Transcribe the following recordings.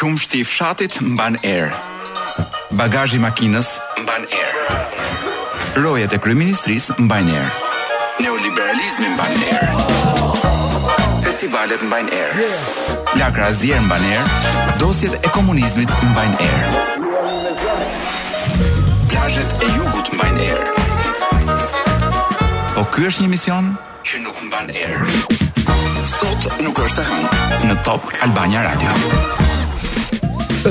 Qumështi i fshatit mban erë. Bagazhi i makinës mban erë. Rojet e kryeministrisë mbajnë erë. Neoliberalizmi mban erë. Festivalet mbajnë erë. Lakra e zier mban erë. Dosjet e komunizmit mbajnë erë. Plazhet e jugut mbajnë erë. Po ky është një mision? që nuk mban erë. Sot nuk është e hënë në Top Albania Radio.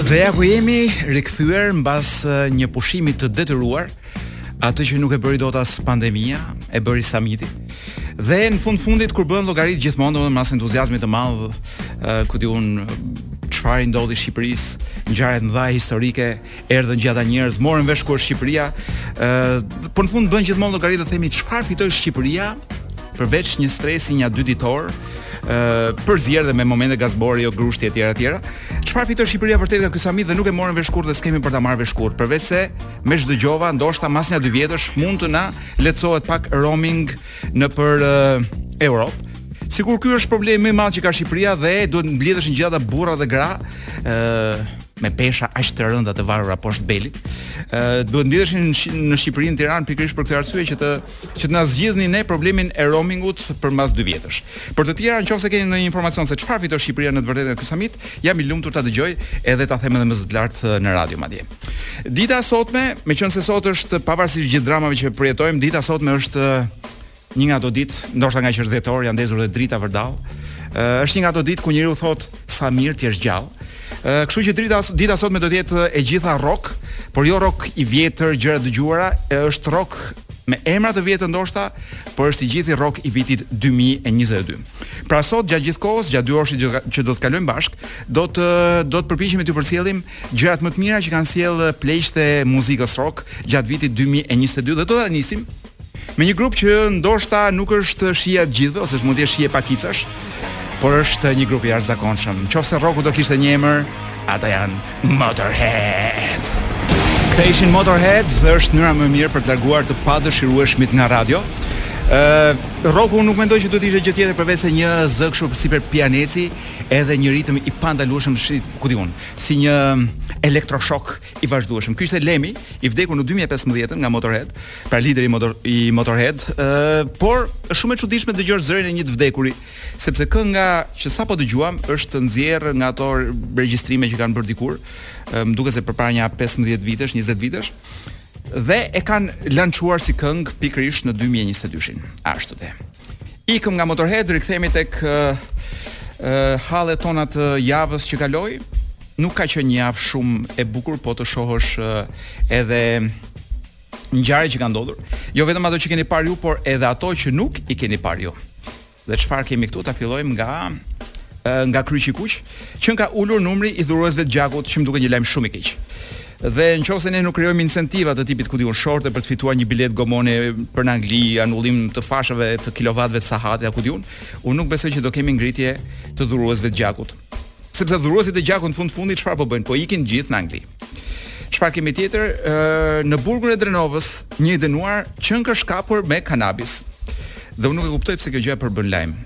Dhe ja ku jemi rikthyer mbas një pushimi të detyruar, atë që nuk e bëri dot as pandemia, e bëri samiti. Dhe në fund fundit kur bën llogaritë gjithmonë domethënë mas entuziazmit të madh, ku di un çfarë i ndodhi Shqipërisë, ngjarje të mëdha historike, Erdhën gjithë ata njerëz, morën vesh ku është Shqipëria. Ë, uh, po në fund bën gjithmonë llogaritë dhe themi çfarë fitoi Shqipëria përveç një stresi nja dy ditor, ë uh, përzier dhe me momente gazbore jo grushti etj etj. Çfarë fitoi Shqipëria vërtet nga ky samit dhe nuk e morëm vesh kurrë dhe s'kemi për ta marrë vesh kurrë. Përveç se me ç'dëgjova, ndoshta mas nja dy vjetësh mund të na lehtësohet pak roaming nëpër uh, Europë. Sikur ky është problemi më i madh që ka Shqipëria dhe duhet mblidheshin gjithë ata burra dhe gra, ë me pesha aq të rënda të varura poshtë belit, ë duhet mblidheshin në Shqipëri në Tiranë pikërisht për këtë arsye që të që të na zgjidhnin ne problemin e roamingut për mbas dy vjetësh. Për të tjera nëse keni ndonjë informacion se çfarë fitoi Shqipëria në të vërtetë nga ky samit, jam i lumtur ta dëgjoj edhe ta them edhe me zë të lartë në radio madje. Dita e sotme, meqenëse sot është pavarësisht gjithë dramave që përjetojmë, dita e sotme është Një nga ato ditë, ndoshta nga që është dhjetor, janë ndezur dhe drita vërdallë. Ë është një nga ato ditë ku njeriu thot sa mirë të jesh gjallë. Ë kështu që drita dita e sotme do të jetë e gjitha rock, por jo rock i vjetër, gjëra të dëgjuara, është rock me emra të vjetër ndoshta, por është i gjithë rock i vitit 2022. Pra sot gjatë gjithë kohës, gjatë dy orësh që do të kalojmë bashk, do të do të përpiqemi të përcjellim gjërat më të mira që kanë sjellë pleqtë e muzikës rock gjatë vitit 2022 dhe do ta nisim Me një grup që ndoshta nuk është shija e gjithëve ose mund të jetë shije pakicash, por është një grup i jashtëzakonshëm. Nëse rroku do kishte një emër, ata janë Motorhead. Këta ishin Motorhead dhe është mënyra më e mirë për të larguar të padëshirueshmit nga radio. Ë, rroku nuk mendoj që duhet të ishte gjë tjetër përveç se një zë kështu si prej pianeci, edhe një ritëm i pandalueshëm si, ku di un, si një elektroshok i vazhdueshëm. Ky ishte Lemi, i vdekur në 2015 nga Motorhead, pra lideri motor, i Motorhead, ë uh, por është shumë e çuditshme të dëgjosh zërin e një të vdekuri, sepse kënga që sapo dëgjuam është nxjerrë nga ato regjistrime që kanë bërë dikur, më duket se përpara nja 15 vitesh, 20 vitesh dhe e kanë lançuar si këngë pikërisht në 2022-shin. Ashtu te. Ikëm nga Motorhead, rikthehemi tek hallet tona të javës që kaloi. Nuk ka qenë një javë shumë e bukur, po të shohësh edhe ngjarje që kanë ndodhur. Jo vetëm ato që keni parë ju, por edhe ato që nuk i keni parë ju. Dhe çfarë kemi këtu? Ta fillojmë nga nga Kryqi i Kuq, që ka ulur numri i dhuruesve të gjakut, që më duket një lajm shumë i keq. Dhe në qoftë se ne nuk krijojmë incentiva të tipit ku di un shorte për të fituar një biletë gomone për në Angli, anullim të fashave të kilovatëve të sahatit apo ku di un, unë nuk besoj që do kemi ngritje të dhuruesve të gjakut. Sepse dhuruesit e gjakut në fund fundit çfarë po bëjnë? Po ikin të gjithë në Angli. Çfarë kemi tjetër? Ë në burgun e Drenovës, një i dënuar qënkësh kapur me kanabis. Dhe unë nuk e kuptoj pse kjo gjë përbën lajm.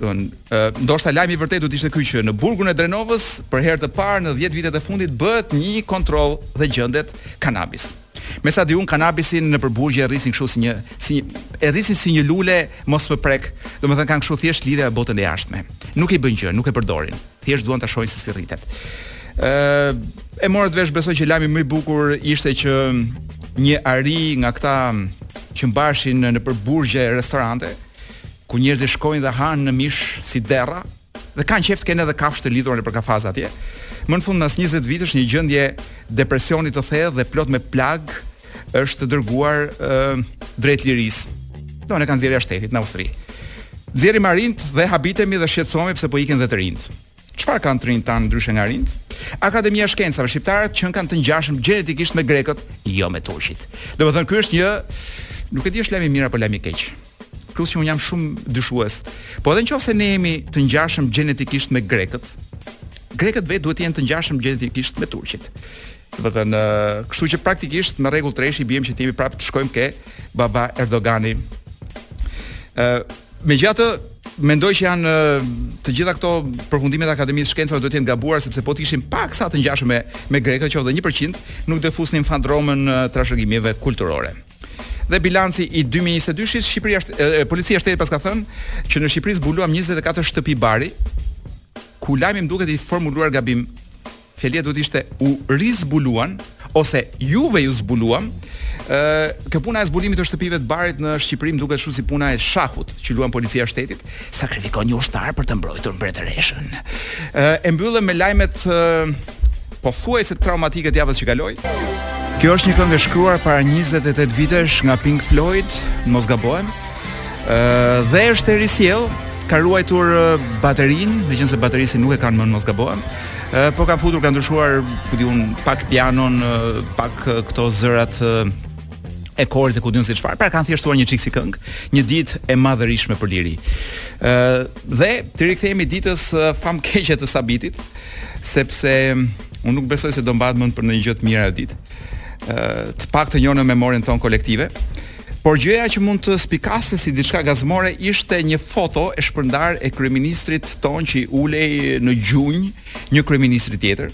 Domethënë, ndoshta lajmi i vërtetë do të ishte ky që në burgun e Drenovës për herë të parë në 10 vitet e fundit bëhet një kontroll dhe gjendet kanabis. Me sa di un kanabisin nëpër burgje e rrisin kështu si një si një, e rrisin si një lule mos më prek. Domethënë kanë kështu thjesht lidhja me botën e jashtme. Nuk i bëjnë gjë, nuk e përdorin. Thjesht duan ta shohin se si rritet. Ë e morët vesh besoj që lajmi më i bukur ishte që një ari nga këta që mbahen në, nëpër burgje restorante, ku njerëzit shkojnë dhe hanë mish si derra dhe kanë qejf të kenë edhe kafshë të lidhura nëpër kafaze atje. Më në fund mas 20 vitesh një gjendje depresioni të thellë dhe plot me plagë është dërguar uh, drejt lirisë. Do e nxjerrë jashtë shtetit në Austri. Nxjerrim arinjtë dhe habitemi dhe shqetësohemi pse po ikin dhe të rinjtë. Çfarë kanë të rinjtë tanë ndryshe nga arinjtë? Akademia e Shkencave shqiptarët qenkan të ngjashëm gjenetikisht me grekët, jo me turqit. Domethënë ky është një nuk e di është lajm i mirë apo lajm i keq. Plus që un jam shumë dyshues. Po edhe nëse ne jemi të ngjashëm gjenetikisht me grekët, grekët vetë duhet të jenë të ngjashëm gjenetikisht me turqit. Domethënë, kështu që praktikisht në rregull treshi i bie që të jemi prapë të shkojmë ke baba Erdogani. Ë, megjithatë mendoj që janë të gjitha këto përfundimet e Akademisë së Shkencave duhet të jenë të gabuara sepse po të ishim paksa të ngjashëm me me grekët, qoftë edhe 1%, nuk do të fusnim fadromën trashëgimive kulturore. Dhe bilanci i 2022-shit, Shqipëria është e, e, policia e shtetit paska thënë që në Shqipëri zbuluam 24 shtëpi bari, ku lajmi më duket i formuluar gabim. Fjalia duhet ishte u rizbuluan ose juve jua zbuluam. Ë, kjo puna e zbulimit të shtëpive të barit në Shqipëri më duket shumë si puna e shahut që luan policia e shtetit, sakrifikon një ushtar për të mbrojtur mbretëreshën. Ë, e mbyllëm me lajmet ë, pothuajse traumatike të javës që kaloi. Kjo është një këngë e shkruar para 28 vitesh nga Pink Floyd, mos gabohem. Ë dhe është e risjellë, ka ruajtur baterinë, meqenëse baterisin nuk e kanë më mos gabohem. Ë po kanë futur, kanë ndryshuar, ku di unë, pak pianon, pak këto zërat e korit e ku di unë se çfarë, pra e kanë thjeshtuar një çikë si këngë, një ditë e madhërishme për liri. Ë dhe t'i rikthehemi ditës famkeqe të samitit, Sepse unë nuk besoj se do mbahet mend për ndonjë gjë të mirë ajo ditë. Ë të paktën jo në memorien tonë kolektive. Por gjëja që mund të spikaste si diçka gazmore ishte një foto e shpërndarë e kryeministrit tonë që i ulej në gjunjë një kryeministri tjetër.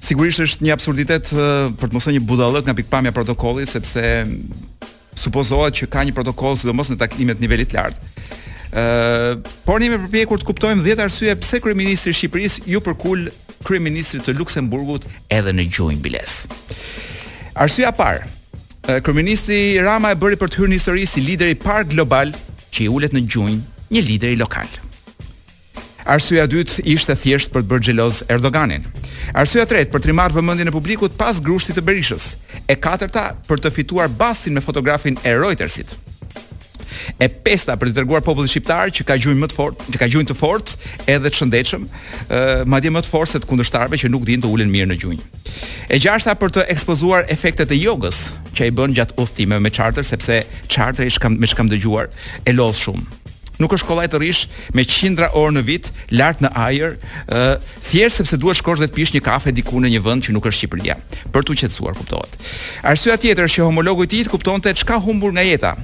Sigurisht është një absurditet për të mos thënë një budallallëk nga pikëpamja e protokollit sepse Supozohet që ka një protokoll sidomos në takimet e nivelit të lartë. Ëh, por ne jemi përpjekur të kuptojmë 10 arsye pse kryeministri i Shqipërisë iu përkul kryeministrit të Luksemburgut edhe në gjunjë biles. Arsyeja e parë, kryeministri Rama e bëri për të hyrë në histori si lideri i parë global që i ulet në gjunjë një lideri lokal. Arsyeja e dytë ishte thjesht për të bërë xheloz Erdoganin. Arsyeja e tretë për të rimarrë vëmendjen e publikut pas grushtit të Berishës. E katërta për të fituar bastin me fotografin e Reutersit. E pesta për t'i treguar popullit shqiptar që ka gjunjë më të fortë, që ka gjunjë të fortë edhe të shëndetshëm, ë madje më të fortë se të kundërshtarëve që nuk dinë të ulen mirë në gjunjë. E gjashta për të ekspozuar efektet e jogës që ai bën gjatë udhëtimeve me charter sepse charteri ç'kam, me ç'kam dëgjuar e lodh shumë. Nuk është kollaj të rrish me qindra orë në vit lart në ajër, ë thjesht sepse duhet të shkosh dhe të pish një kafe diku në një vend që nuk është Shqipëria, për t'u qetësuar, kuptohet. Arsyeja tjetër është që homologu i tij të kuptonte ç'ka humbur nga jeta.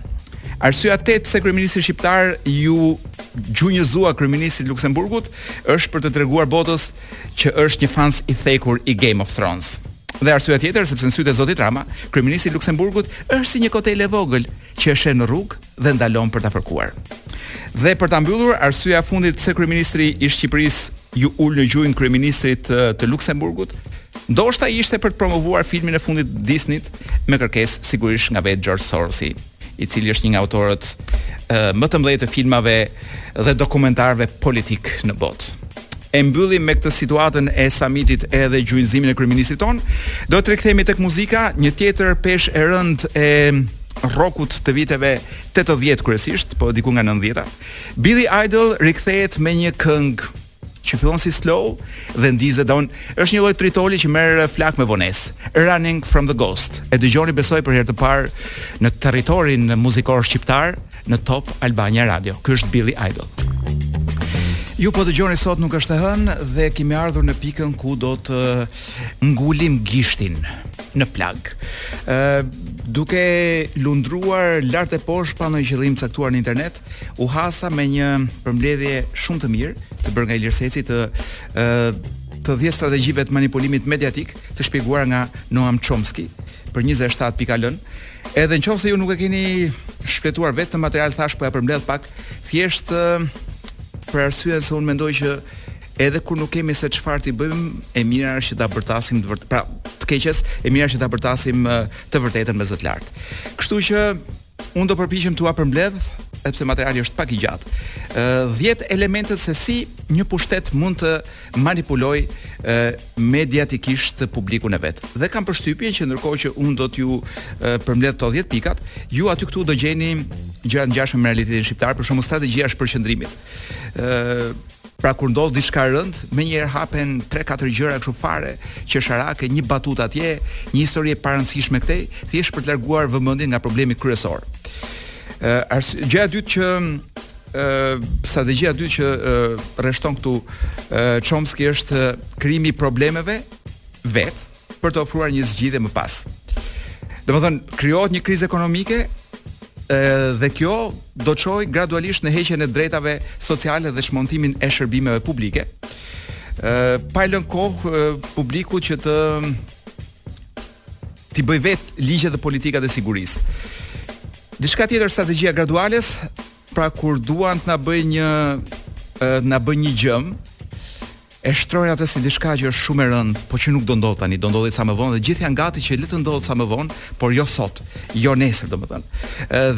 Arsyeja e tetë pse kryeministri shqiptar iu gjunjëzua kryeministrit të Luksemburgut është për t'i treguar botës që është një fans i thekur i Game of Thrones. Dhe arsyeja tjetër sepse në sytë e zotit Rama, kryeministri i Luksemburgut është si një kotele e vogël, që e sheh në rrugë dhe ndalon për ta fërkuar. Dhe për ta mbyllur, arsyeja e fundit pse kryeministri i Shqipërisë iu ul në gjunjë kryeministrit të, të Luksemburgut, ndoshta ishte për të promovuar filmin e fundit të Disneyt me kërkesë sigurisht nga vetë George Sorosi, i cili është një nga autorët më të mëdhenj të filmave dhe dokumentarëve politikë në botë. E mbyllim me këtë situatën e samitit edhe gjunjëzimin e kryeministrit tonë. Do të rikthehemi tek muzika, një tjetër peshë e rëndë e rrokut të viteve 80 kryesisht, po diku nga 90-ta. Billy Idol rikthehet me një këngë që fillon si slow dhe ndizet don, është një lloj tritoli që merr flakë me vonesë. Running from the Ghost. E dëgjoni besoj për herë të parë në territorin muzikor shqiptar, në Top Albania Radio. Ky është Billy Idol. Ju po dëgjoni sot nuk është e hënë dhe kemi ardhur në pikën ku do të ngulim gishtin në plagë. Ë duke lundruar lart e poshtë pa ndonjë qëllim të caktuar në internet, u hasa me një përmbledhje shumë të mirë të bërë nga Ilir Seci të ë të 10 strategjive të manipulimit mediatik të shpjeguara nga Noam Chomsky për 27.al Edhe nëse ju nuk e keni shfletuar vetë materialin thash po ja përmbledh pak, thjesht për arsye se unë mendoj që edhe kur nuk kemi se çfarë t'i bëjmë, e mira është që ta bërtasim të vërtetën. Pra, të keqes, e mira është që ta bërtasim të vërtetën me zë të lartë. Kështu që unë do përpiqem t'ua përmbledh sepse materiali është pak i gjatë. Ë 10 elemente se si një pushtet mund të manipulojë mediatikisht publikun e vet. Dhe kam përshtypjen që ndërkohë që unë do t'ju përmbledh këto 10 pikat, ju aty këtu do gjeni gjëra të ngjashme me realitetin shqiptar, për shembull strategjia e shpërqendrimit. ë Pra kur ndodh diçka e rëndë, menjëherë hapen 3-4 gjëra kështu fare, qesharake, një batutë atje, një histori e parëndësishme këtej, thjesht për të larguar vëmendjen nga problemi kryesor. Ë arsye gjëja e dytë që strategjia e dytë që rreshton këtu Chomsky është krijimi i problemeve vetë për të ofruar një zgjidhje më pas. Domethënë krijohet një krizë ekonomike dhe kjo do çojë gradualisht në heqjen e të drejtave sociale dhe çmontimin e shërbimeve publike. Ë pa i lënë kohë publikut që të t'i bëjë vetë ligjet dhe politikat e sigurisë. Diçka tjetër strategjia e graduales, pra kur duan të na bëjnë një të na bëjnë një gjëmë, e shtrojnë atë si diçka që është shumë e rëndë, por që nuk do ndodhë tani, do ndodhë sa më vonë dhe të gjithë janë gati që le të ndodhë sa më vonë, por jo sot, jo nesër domethënë.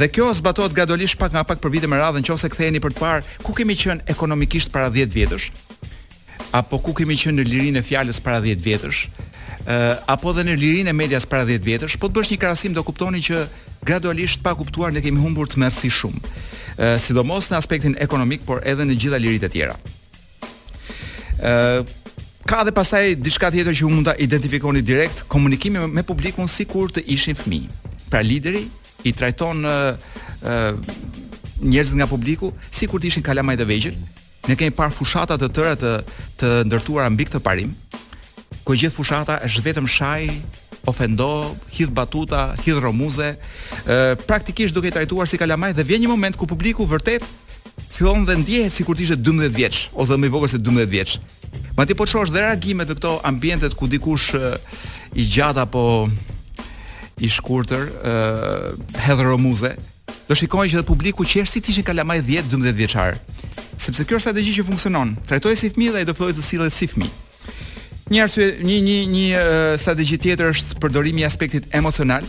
Dhe kjo zbatohet gradualisht pak nga pak për vite me radhë, nëse ktheheni për të parë ku kemi qenë ekonomikisht para 10 vjetësh. Apo ku kemi qenë në lirinë e fjalës para dhjetë vjetësh? Ë, apo edhe në lirinë e medias para dhjetë vjetësh? Po të bësh një krahasim do kuptoni që gradualisht pa kuptuar ne kemi humbur tmerrësisht shumë. Ë, sidomos në aspektin ekonomik, por edhe në të gjitha liritë e tjera. Ë, ka edhe pastaj diçka tjetër që mund ta identifikoni direkt, komunikimi me publikun sikur të ishin fëmijë. Pra lideri i trajton ë njerëzit nga publiku sikur të ishin kalamaj të vegjël, Ne kemi parë fushata të tëra të të ndërtuara mbi këtë parim, ku e gjithë fushata është vetëm shaj, ofendo, hidh batuta, hidh romuze, ë praktikisht duke i trajtuar si kalamaj dhe vjen një moment ku publiku vërtet fillon dhe ndjehet sikur të ishte 12 vjeç ose më i vogël se 12 vjeç. Madje po të shohësh dhe reagimet te këto ambientet ku dikush ë, i gjatë apo i shkurtër ë hedh romuze, do shikoni që dhe publiku qesh si të ishin kalamaj 10, 12 vjeçar. Sepse kjo është strategji që funksionon. Trajtoje si fëmijë dhe ai do fillojë të sillet si fëmijë. Një arsye, një një një uh, strategji tjetër është përdorimi i aspektit emocional.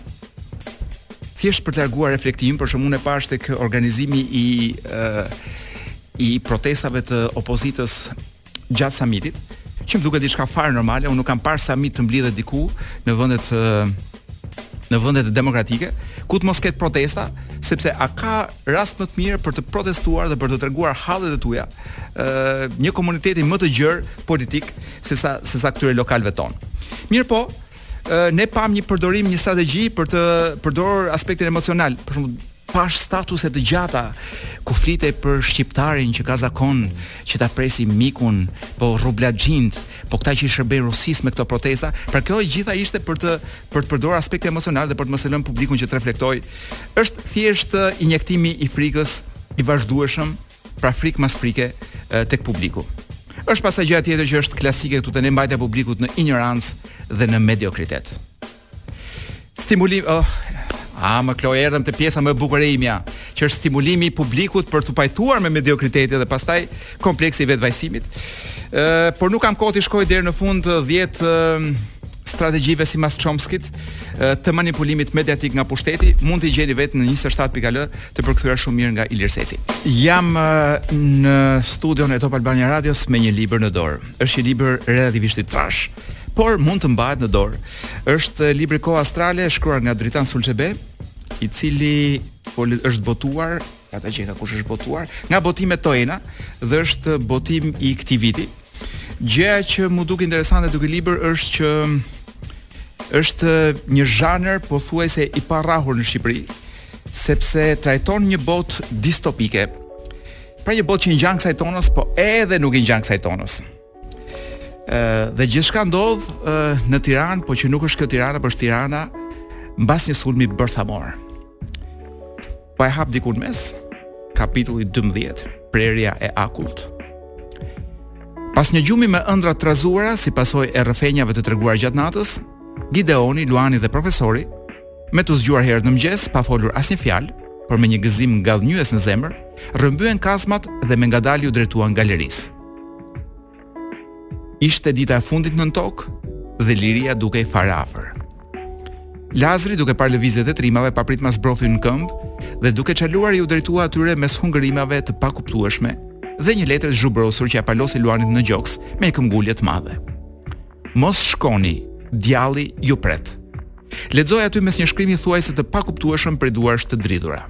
Thjesht për të larguar reflektimin, për shembull e pashë tek organizimi i uh, i protestave të opozitës gjatë samitit, që më duket diçka fare normale, unë nuk kam parë samit të mblidhet diku në vendet në vendet demokratike, ku të mos ketë protesta, sepse a ka rast më të mirë për të protestuar dhe për të treguar hallet e tua, ë një komuniteti më të gjerë politik se sa se sa këtyre lokalëve tanë. Mirëpo, ne pamë një përdorim një strategji për të përdorur aspektin emocional, për shembull Pashë statuse të gjata ku flitej për shqiptarin që ka zakon që ta presi mikun, po rrublaxhinjtë, po këta që i shërbejnë Rusisë me këto protesta, pra kjo e gjitha ishte për të për të përdorur aspektin emocional dhe për të mos e lënë publikun që të reflektojë. Është thjesht injektimi i frikës i vazhdueshëm, pra frikë mas frike tek publiku. Është pastaj gjëja tjetër që është klasike këtu te ne mbajtja e publikut në injorancë dhe në mediokritet. Stimulim, oh, sa më, ja erdhëm te pjesa më e bukur e imja, që është stimulimi i publikut për t'u pajtuar me mediokritetin dhe pastaj kompleksi i vetëfajësimit. Ë, por nuk kam kohë të shkoj deri në fund 10 strategjive simbas Chomskit të manipulimit mediatik nga pushteti mund t'i gjeni vetë në 27.al të përkthyera shumë mirë nga Ilir Seci. Jam në studion e Top Albania Radios me një libër në dorë. Është një libër relativisht i trashë. por mund të mbahet në dorë. Është libri Koha Astrale, shkruar nga Dritan Sulçebe, i cili është botuar, ata që ka kush është botuar, nga botimet Toena dhe është botim i këtij viti. Gjëja që m'u duk interesante te ky libër është që është një zhanër pothuajse i parrahur në Shqipëri, sepse trajton një botë distopike, pra një botë që i ngjan kësaj tonës, po edhe nuk i ngjan kësaj tonës. Ëh dhe gjithçka ndodh në Tiranë, por që nuk është kjo Tirana, por është Tirana mbas një sulmi bërthamor. Po e hap diku në mes, kapitulli 12, prerja e akullt. Pas një gjumi me ëndra të trazuara si pasojë e rrëfenjave të treguar gjatë natës, Gideoni, Luani dhe profesori me t'u zgjuar herët në mëngjes pa folur asnjë fjalë, por me një gëzim ngadhënjyes në zemër, rrëmbyen kazmat dhe me ngadalë iu drejtuan galerisë. Ishte dita e fundit nën tokë dhe liria dukej fare afër. Lazri duke parë lëvizjet e trimave papritmas brofi në këmbë dhe duke çaluar iu drejtua atyre mes hungërimave të pakuptueshme dhe një letër të zhubrosur që ia palosi Luanit në gjoks me një këmbgulje të madhe. Mos shkoni, djalli ju pret. Lexoi aty mes një shkrimi thuajse të pakuptueshëm prej duarsh të dridhura.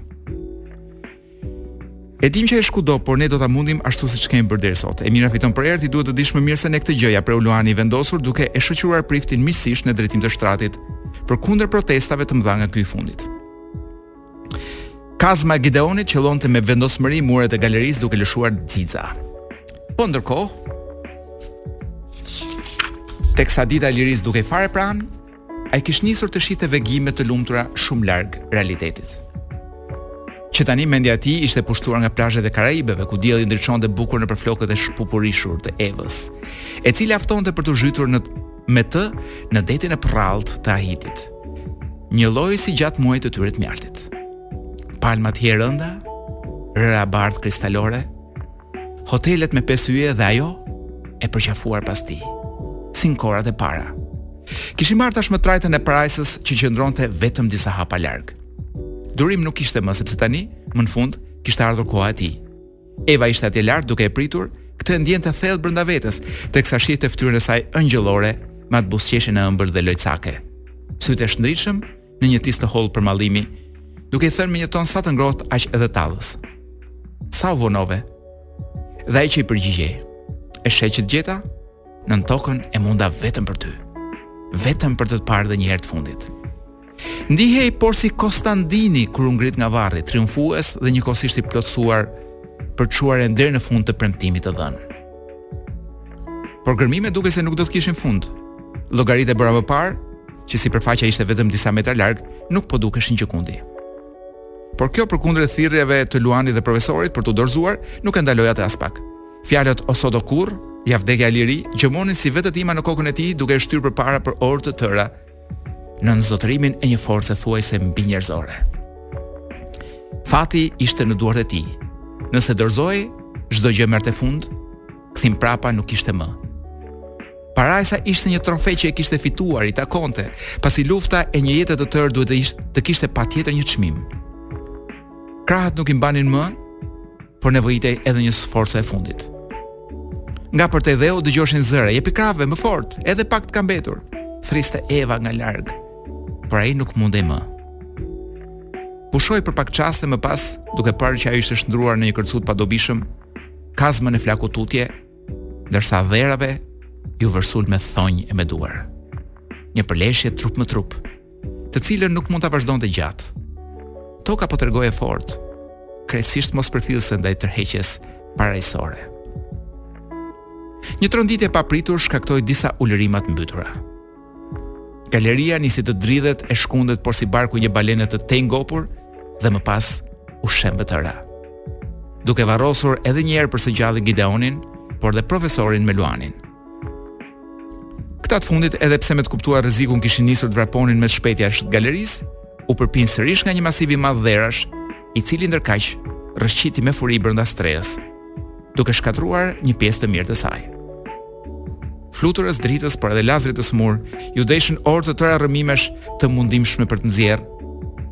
E dim që është kudo, por ne do ta mundim ashtu siç kemi bërë deri sot. E mira fiton përherë, ti duhet ta dish më mirë se ne këtë gjë, ia preu Luani i vendosur duke e shoqëruar priftin miqësisht në drejtim të shtratit, përkundër protestave të mëdha nga ky i fundit. Kazma e Gideonit qëllonte me vendosmëri muret e galerisë duke lëshuar xixa. Po ndërkohë, teksa dita e lirisë dukej fare pranë, Ai kish nisur të shihte vegime të lumtura shumë larg realitetit. Që tani mendja e tij ishte pushtuar nga plazhet e Karaibeve, ku dielli ndriçonte bukur nëpër flokët e shpupurishur të Evës, e cila e ftonte për t'u zhytur me të në detin e përrallt të Haitit. Njëlloj si gjatë muajit të tyre të mjaltit. Palmat hijerënda, rëra e bardhë kristalore, Hotelet me pesë yje dhe ajo e përqafuar pas tij, si në kohët e para. Kishin marrë tashmë trajtën e parajsës që qëndronte vetëm disa hapa larg. Durim nuk kishte më sepse tani, më në fund, kishte ardhur koha e tij. Eva ishte atje lart duke e pritur, këtë e ndjente thellë brenda vetes, teksa shihte fytyrën e saj engjëllore me atë buzëqeshjen e ëmbël dhe lojcake. Sytë e shndritshëm në një tis të hollë përmallimi, duke i thënë me një ton sa të ngrohtë aq edhe tallës. Sa u vonove? Dhe ai që i përgjigjej, e sheh që të gjeta nëntokën e munda vetëm për ty. Vetëm për të të parë dhe një herë të fundit. Ndihej porsi Kostandini kur u ngrit nga varri, triumfues dhe njëkohësisht i plotësuar për çuarjen deri në fund të premtimit të dhënë. Por gërmimet dukej se nuk do të kishin fund. Llogaritë e bëra më parë, që sipërfaqja ishte vetëm disa metra larg, nuk po dukeshin gjëkundi. Por kjo përkundër thirrjeve të Luanit dhe profesorit për t'u dorëzuar, nuk e ndaloi atë aspak. Fjalët o sot o kurrë, ja vdekje ja liri, gjëmonin si vetëtima në kokën e tij duke e shtyrë përpara për orë të tëra, nën zotërimin e një force thuajse mbinjerëzore. Fati ishte në duart e tij. Nëse dorëzohej, çdo gjë merrte fund, kthim prapa nuk kishte më. Parajsa ishte një trofe që e kishte fituar, i takonte, pasi lufta e një jete të tërë duhet të kishte patjetër një çmim. Krahët nuk i mbanin më, por nevojitej edhe një sforco e fundit. Nga përtej dheut dëgjoheshin zëra, jepi krahëve më fort, edhe pak të ka mbetur. Thërriste Eva nga larg. Por ai nuk mundej më. Pushoi për pak çaste më pas, duke parë që ajo ishte shndërruar në një kërcu të padobishëm, kazmën e flaku tutje, ndërsa dherave iu vërsul me thonj e me duar. Një përleshje trup më trup, të cilën nuk mund ta vazhdonte gjatë. Toka po tregohej e fortë, krejtësisht mospërfillëse ndaj tërheqjes parajsore. Një tronditje e papritur shkaktoi disa ulërima të mbytura. Galeria nisi të dridhej e shkundej porsi barku i një balene të tejngopur dhe më pas u shemb e tëra. Duke varrosur edhe një herë për së gjalli Gideonin, por dhe profesorin me Luanin. Këta të fundit, edhe pse me të kuptuar rrezikun kishin nisur të vraponin me të shpejtë jashtë galerisë, u përpinë sërish nga një masiv i madh dherash, i cili ndërkaq rrëshqiti me furi brenda strehës, duke shkatërruar një pjesë të mirë të saj. Fluturës, Dritës, por edhe Lazrit të sëmurë, iu deshën orë të tëra rrëmimesh të mundimshme për të nxjerrë,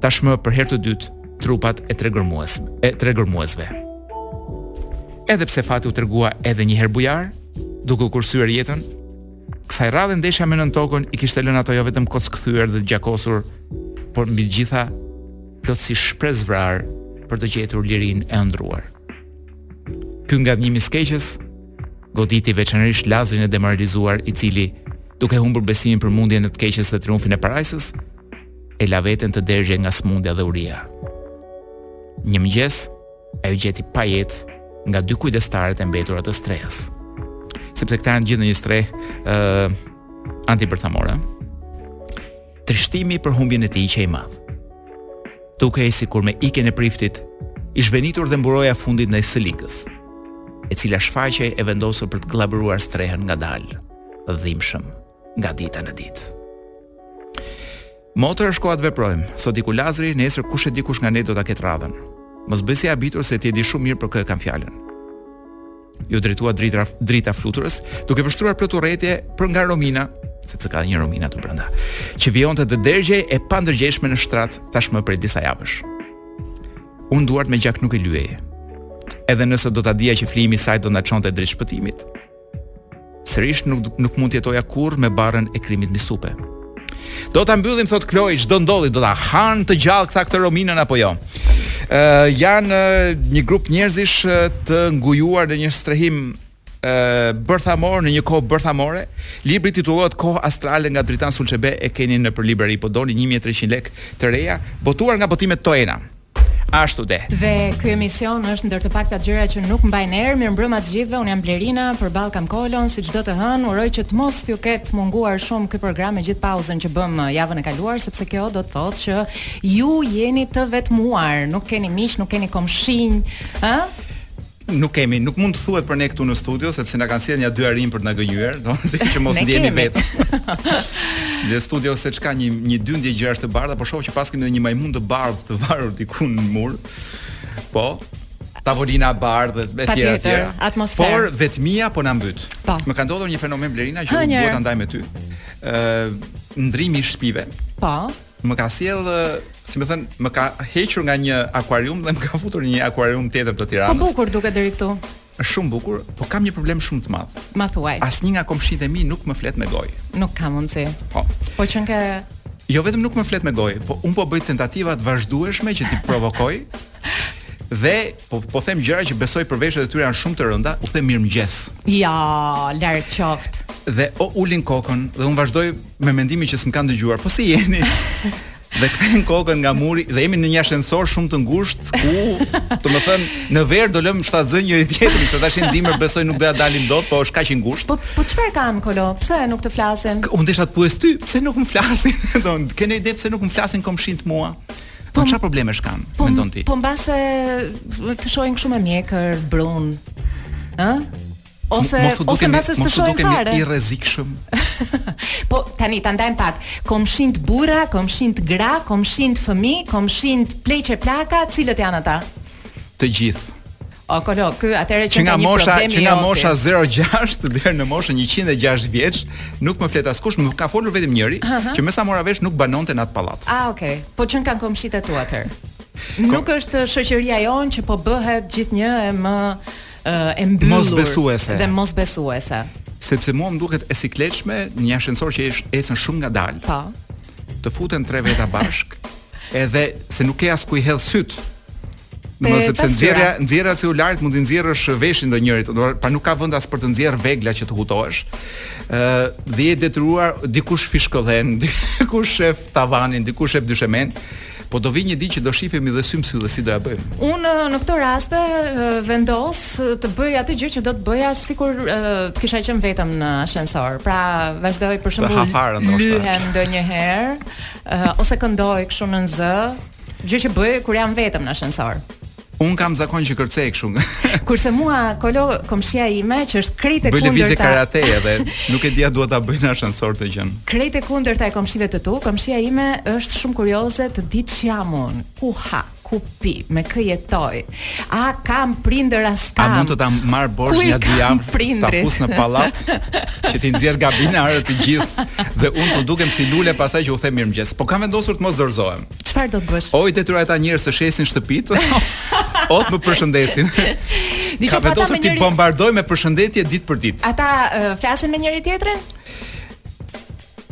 tashmë për herë të dytë, trupat e tre gërmuesve. E tre gërmuesve. Edhe pse fati u tregua edhe një herë bujar, duke u kursyer jetën. Kësaj radhe ndeshja me nëntokën i kishte lënë ata jo vetëm kockëthyer dhe të gjakosur, por mbi të gjitha plotësisht shpresëvrarë për të gjetur lirinë e ëndërruar. Ky ngadhënjim i së keqes, goditi veçanërisht Lazrin e demoralizuar i cili, duke humbur besimin për mundjen e së keqes dhe triumfin e parajsës, e la veten të dergjej nga sëmundja dhe uria. Një mëngjes, ai u gjet i pajetë nga dy kujdestaret e mbetura të strehës. Sepse këta janë gjithë në një strehë ë uh, antibërthamore. Trishtimi për humbjen e tij qe i madh. Dukej sikur me ikjen e priftit, ish venitur dhe mburoja e fundit ndaj së ligës, e cila shfaqej e vendosur për të gllabëruar strehën ngadalë, dhimbshëm. nga dita në ditë. Motër është koha të veprojmë. Sot iku Lazri, nesër kush e di kush nga ne do ta ketë radhën. Mos bëj si e habitur se ti e di shumë mirë për kë e kam fjalën. Iu drejtua Drita Drita Fluturës, duke vështruar plot urrejtje për nga Romina, sepse ka një Romina këtu brenda, që vijonte të dergjej e pandërgjegjshme në shtrat tashmë prej disa javësh. Unë duart me gjak nuk i lyej. Edhe nëse do ta dija që flijimi i saj do na çonte drejt shpëtimit, Sërish nuk nuk mund të jetoja kurrë me barrën e krimit mbi supe. Do ta mbyllim thotë Kloi, ç'do ndodhë do ta hanë të gjallë këta këtë Rominën apo jo. Ë uh, janë uh, një grup njerëzish uh, të ngujuar në një strehim bërthamor në një kohë bërthamore. Libri titullohet Kohë Astrale nga Dritan Sulçebe e keni nëpër librari po doni 1300 lekë të reja, botuar nga botimet Toena. Ashtu de. Dhe ky emision është ndër të paktat gjëra që nuk mbajnë erë. Mirëmbrëma të gjithëve. Un jam Blerina, përball kam Kolon, si çdo të hënë. Uroj që të mos ju ketë munguar shumë ky program me gjithë pauzën që bëm uh, javën e kaluar, sepse kjo do të thotë që ju jeni të vetmuar, nuk keni miq, nuk keni komshinj, ë? Nuk kemi, nuk mund të thuhet për ne këtu në studio sepse na kanë sjellë një dy arinj për të na gënjyer, domethënë që mos ndihemi vetëm. Në studio seç ka një një dy gjëra të bardha, por shoh që pas kemi edhe një majmun të bardhë të varur diku në mur. Po, tavolina e bardhë dhe etj etj. Atmosferë. Por vetmia po na mbyt. Po. Më ka ndodhur një fenomen Blerina që dua ta ndaj me ty. Ë ndrimi i shtëpive. Po. më ka sjell, si me thën, më ka hequr nga një akuarium dhe më ka futur në një akuarium tjetër të Tiranës. Po bukur duket deri këtu. Është shumë bukur, po kam një problem shumë të madh. Ma thuaj. Asnjë nga komshinjtë e mi nuk më flet me gojë. Nuk ka mundsi. Po. Po që ke Jo vetëm nuk më flet me gojë, po un po bëj tentativa të vazhdueshme që t'i provokoj. dhe Po po them gjëra që besoj për veshët e tyre janë shumë të rënda, u them mirëmëngjes. Ja, larg qoftë. Dhe o ulin kokën dhe un vazhdoj me mendimin që s'më kanë dëgjuar. Po si jeni? dhe kthejn kokën nga muri dhe jemi në një ashensor shumë të ngushtë ku, domethënë, në verë do lëmë shtatzënjë njëri tjetrin, se tash në dimër besoj nuk do ja dalim dot, po është kaq i ngushtë. Po po çfarë kanë Kolo? Pse nuk të flasin? Unë desha të pyes ty, pse nuk më flasin? Domethënë, keni ide pse nuk më flasin komshinjtë mua? Po çfarë problemesh kanë? Po, mendon ti? Po mbase të shohin kështu me mjekër, brun. Ë? Ose mbase të shohin fare, mos u dukesh i rrezikshëm. po tani ta ndajmë pak. Komshinjtë burra, komshinjtë gra, komshinjtë fëmijë, komshinjtë pleq e plaka, cilët janë ata? Të gjithë. O Kolo, ky atëherë që nga mosha, që nga mosha 06 deri në moshën 106 vjeç, nuk më flet askush, më ka folur vetëm njëri, uh -huh. që me sa mora vesh nuk banonte në atë pallat. Ah, okay. Po ç'kanë komshinjtë e tu atëherë. Nuk është shoqëria jonë që po bëhet gjithnjë e më e mbyllur mos besuese dhe mos besuese sepse mua më duket e sikletshme në një ashensor që është ecën shumë ngadalë. Po. Të futen tre veta bashk, edhe se nuk ke as ku i hedh syt. Më sepse nxjerrja, nxjerrja e celularit mund t'i nxjerrësh veshin të njërit, pra nuk ka vend as për të nxjerrë vegla që të hutohesh. Ë uh, dhe je detyruar dikush fishkëllen, dikush shef tavanin, dikush shef dyshemen. Po do vi një ditë që do shifemi dhe sy më sy dhe si do ja bëjmë. Unë në këto raste vendos të bëj atë gjë që do të bëja sikur të kisha qenë vetëm në ashensor. Pra vazhdoj për shembull lyhem ndonjëherë ose këndoj kështu nën zë, Gjë që bëj kur jam vetëm në ashensor. Un kam zakon që kërcej kështu. Kurse mua Kolo komshia ime që është krejt e kundërta. Bëj lëvizje karate edhe, nuk e di a duhet ta bëj në ashensor atë gjënë. Krejt e kundërta e komshive të tu, komshia ime është shumë kurioze të dijë ç'jam unë, ku ha, ku pi, me kë jetoj, A kam prindër a s'kam. A mund të ta marr borxh nja dy javë ta fus në pallat që t'i nxjerrë gabinarë të gjithë dhe unë të dukem si lule pastaj që u them mirëmëngjes. Po kam vendosur të mos dorëzohem. Çfarë do të bësh? O i detyroj këta njerëz të shesin shtëpitë. O të më përshëndesin. Diçka kam vendosur t'i bombardoj me përshëndetje ditë për ditë. Ata uh, flasin me njëri tjetrin?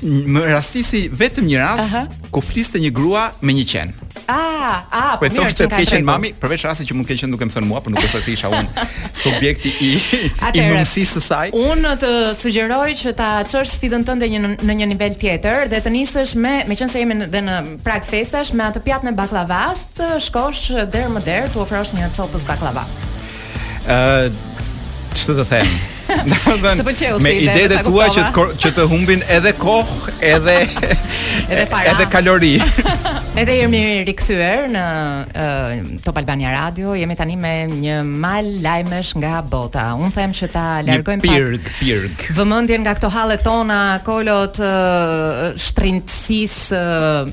Më rastisi vetëm një rast Aha. ku fliste një grua me një qen. Ah, ah, po mirë ç'ka ke qenë mami, përveç rastit që mund të ketë qenë duke më thënë mua, por nuk besoj se isha unë subjekti i i mëmësisë së saj. Unë të sugjeroj që ta çosh sfidën tënde një në një nivel tjetër dhe të nisësh me, meqense jemi dhe në prag festash, me atë pjatën e baklavas, të shkosh derë më derë, t'u ofrosh një copëz baklava. Ë ç'të të them? Domethënë, pëlqeu si ide, idetë besoj, tua që të kuptova. kor- që të humbin edhe kohë, edhe Edhe para. edhe kalori. Edhe jemi mirë rikthyer në uh, Top Albania Radio. Jemi tani me një mal lajmesh nga bota. Unë them që ta Një largojmë pak pirg, pirg. vëmendjen nga këto hallet tona, Kolo, të uh, shtrenjtësisë, të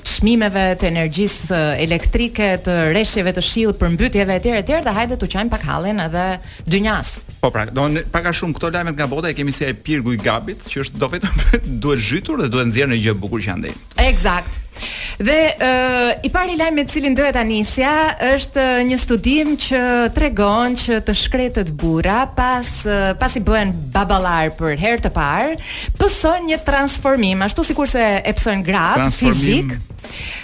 çmimeve të energjisë elektrike, të reshjeve të shiut, përmbytjeve etj etj, dhe hajde t'ia qajmë pak hallin edhe dynjasë. Po pra, do në pak a shumë këto lajmet nga bota i kemi si ai pirgu i gabit, që është do vetëm duhet zhytur dhe duhet nxjerrë një gjë e bukur që andej. Eksakt. Dhe uh, i pari lajm me të cilin doja ta nisja është një studim që tregon që të shkretët burra pas uh, pasi bëhen baballar për herë të parë, pësojnë një transformim, ashtu sikurse e pësojnë gratë fizik.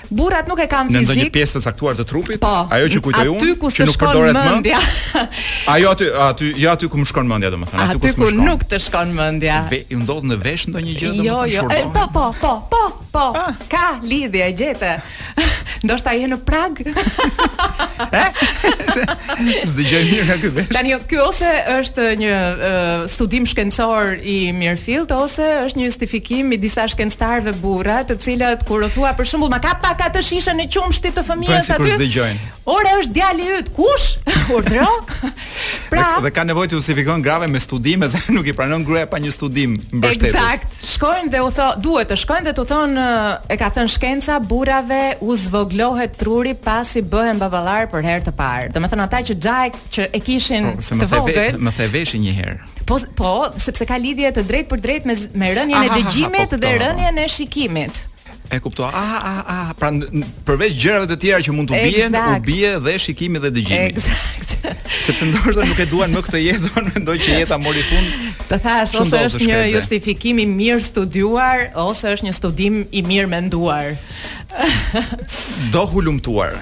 Burrat nuk e kanë fizik. Në ndonjë pjesë të caktuar të trupit, po, ajo që kujtoj unë, që nuk përdoret më. Ajo aty, aty, jo aty ku më shkon mendja, domethënë, aty, aty ku, ku nuk të shkon mendja. Ve, ju ndodh në vesh ndonjë gjë jo, domethënë, jo, jo, po, po, po, po, po. Ah. Ka lidhje, e gjete. Ndoshta je në prag. S'dëgjoj mirë nga ky vesh. Tani ky ose është një uh, studim shkencor i mirëfilltë ose është një justifikim i disa shkencëtarëve burra, të cilët kur u thua për shembull, ma kap pak atë shishën e qumshtit të fëmijës aty. Pra sikur s'dëgjojnë. Ore është djali yt kush? Urdhro. Pra, dhe, dhe ka nevojë të justifikohen grave me studime se nuk i pranon gruaja pa një studim mbështetës. Eksakt. Shkojnë dhe u tho, duhet të shkojnë dhe të thonë e ka thënë shkenca burrave u zvogëlohet truri pasi bëhen baballar për herë të parë. Domethënë ata që zaten që e kishin po, të vogël, më the veshin një herë. Po po, sepse ka lidhje të drejtpërdrejtë me me rënien e dëgjimit po, dhe po. rënien e shikimit. E kuptoj. Ah, ah, ah, pra përveç gjërave të tjera që mund të bien, u bie dhe shikimi dhe dëgjimi. Eksakt. Sepse ndoshta nuk e duan më këtë jetë, unë mendoj që jeta mori fund. Të thashë ose është një justifikim i mirë studiuar ose është një studim i mirë menduar. Do hulumtuar.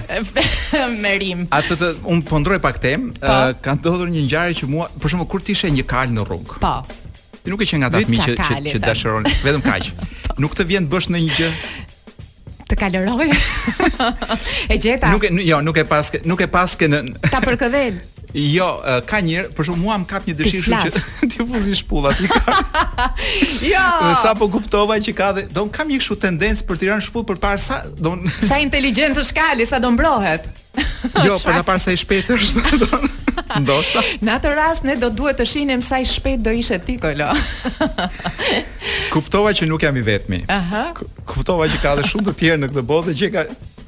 Merim. Atëherë unë po ndërroj pak temë, po. ka ndodhur një ngjarje që mua, për shembull, kur ti sheh një kalë në rrugë. Po. Ti nuk ke qenë nga ata fëmijë që që, që dashuron vetëm kaq. Nuk të vjen të bësh ndonjë gjë ta kalëroj. e gjeta. Nuk e jo, nuk e paske, nuk e paske në Ta përkëdhel. Jo, ka një, për shembull mua më kap një dëshirë që t'i fus një shpullë atij. jo. Dhe sapo kuptova që ka dhe, do kam një kështu tendencë për të rënë shpullë për të parë sa do Sa inteligjent është kali, sa do mbrohet. Jo, për ta parë sa i shpejtë është, domethënë. Ndoshta. Në atë rast ne do duhet të shihnim sa i shpejtë do ishe ti Kolon. Kuptova që nuk jam i vetmi. Aha. Kuptova që ka edhe shumë të tjerë në këtë botë që ka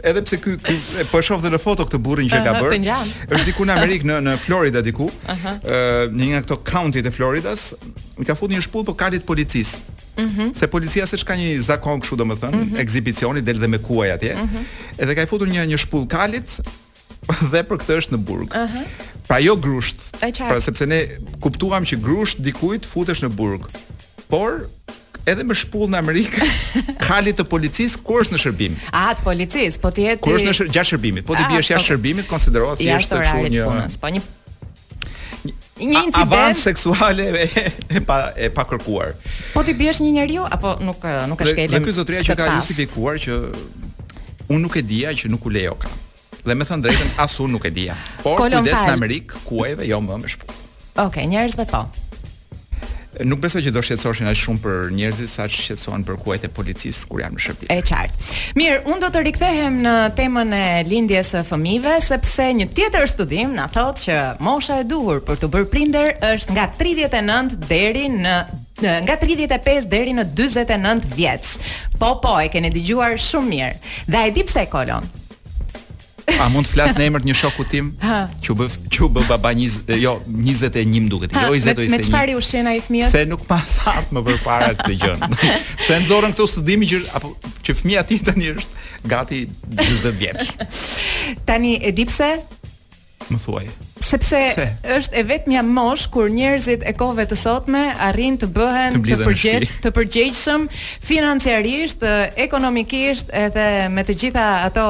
edhe pse ky ky po shoh dhe në foto këtë burrin që ka bërë. Është diku në Amerikë në në Florida diku. Ëh, në një nga këto county të Floridas, i ka futur një shpullë po kalit të policisë. Mm -hmm. Se policia seç ka një zakon kështu domethënë, mm -hmm. ekzibicioni del dhe me kuaj atje. Mm -hmm. Edhe ky i fut një një shpullë kalit dhe për këtë është në burg. Ëh. Uh -huh. Pra jo grusht. Pra sepse ne kuptuam që grusht dikujt futesh në burg. Por edhe me shpullë në Amerikë, kalit të policisë kur është në shërbim. A të policisë, po t'i bie ti. Kur është në shërbim, gjatë shërbimit, po t'i ah, biesh jashtë shërbimit, konsiderohet thjesht kështu një. Po një një incident avancë seksuale e, e pa e pakërkuar. Po t'i biesh një njeriu apo nuk nuk e shkelën. Dhe, dhe ky zotria që ka justifikuar që unë nuk e dija që nuk u lejoka. Dhe me thënë të drejtën as unë nuk e dija. Por Kolon kujdes në Amerikë, kuajve jo më me shpullë. Okej, okay, njerëzve po. Nuk besoj që do shqetësoheshin aq shumë për njerëzit sa shqetësohen për kuajt e policisë kur janë në shërbim. E qartë. Mirë, unë do të rikthehem në temën e lindjes së fëmijëve sepse një tjetër studim na thotë që mosha e duhur për t'u bërë prindër është nga 39 deri në nga 35 deri në 49 vjeç. Po po, e keni dëgjuar shumë mirë. Dhe a e di pse Kolon. A mund të flas në emër të një shoku tim që u bë që u bë baba 20 jo 21 më duket. Jo 20 ose 21. Me çfarë ushqen ai fëmijë? Se nuk ma thatë më përpara këtë gjë. Pse s'e nxorën këtë studimin që apo që fëmija i tij tani është gati 40 vjeç. Tani e di pse? Më thuaj. Sepse Pse? është e vetmja moshë kur njerëzit e kohëve të sotme arrijnë të bëhen të, të përgje, të përgjegjshëm financiarisht, ekonomikisht edhe me të gjitha ato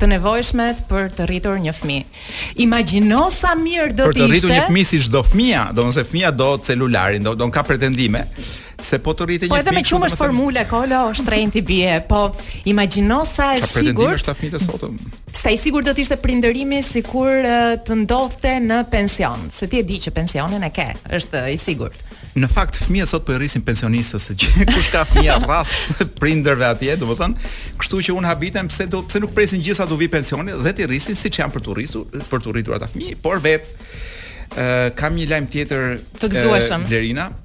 të nevojshmet për të rritur një fëmijë. Imagjino sa mirë do të ishte. Për të rritur një fëmijë si ç'do fëmija, domethënë se fëmija do celularin, do don ka pretendime. Se po të rritësh një fëmijë. Po edhe me qumësht formule Kolo shtrenjtë i bie, po imagjino sa e sigurt. Ka pretendime një fëmijë i sotëm. Sa i sigurt do të ishte prindërimi sikur të ndodhte në pension, se ti e di që pensionin e ke, është i sigurt. Në fakt fëmijët sot po i rrisin pensionistët se kush ka fëmijë ia rras prindërve atje, domethënë, kështu që unë habitem pse do pse nuk presin gjersa t'u vijë pensioni dhe t'i rrisin siç janë për të rritur, për të rritur ata fëmijë, por vetë kam një lajm tjetër të gëzueshëm. Lerina,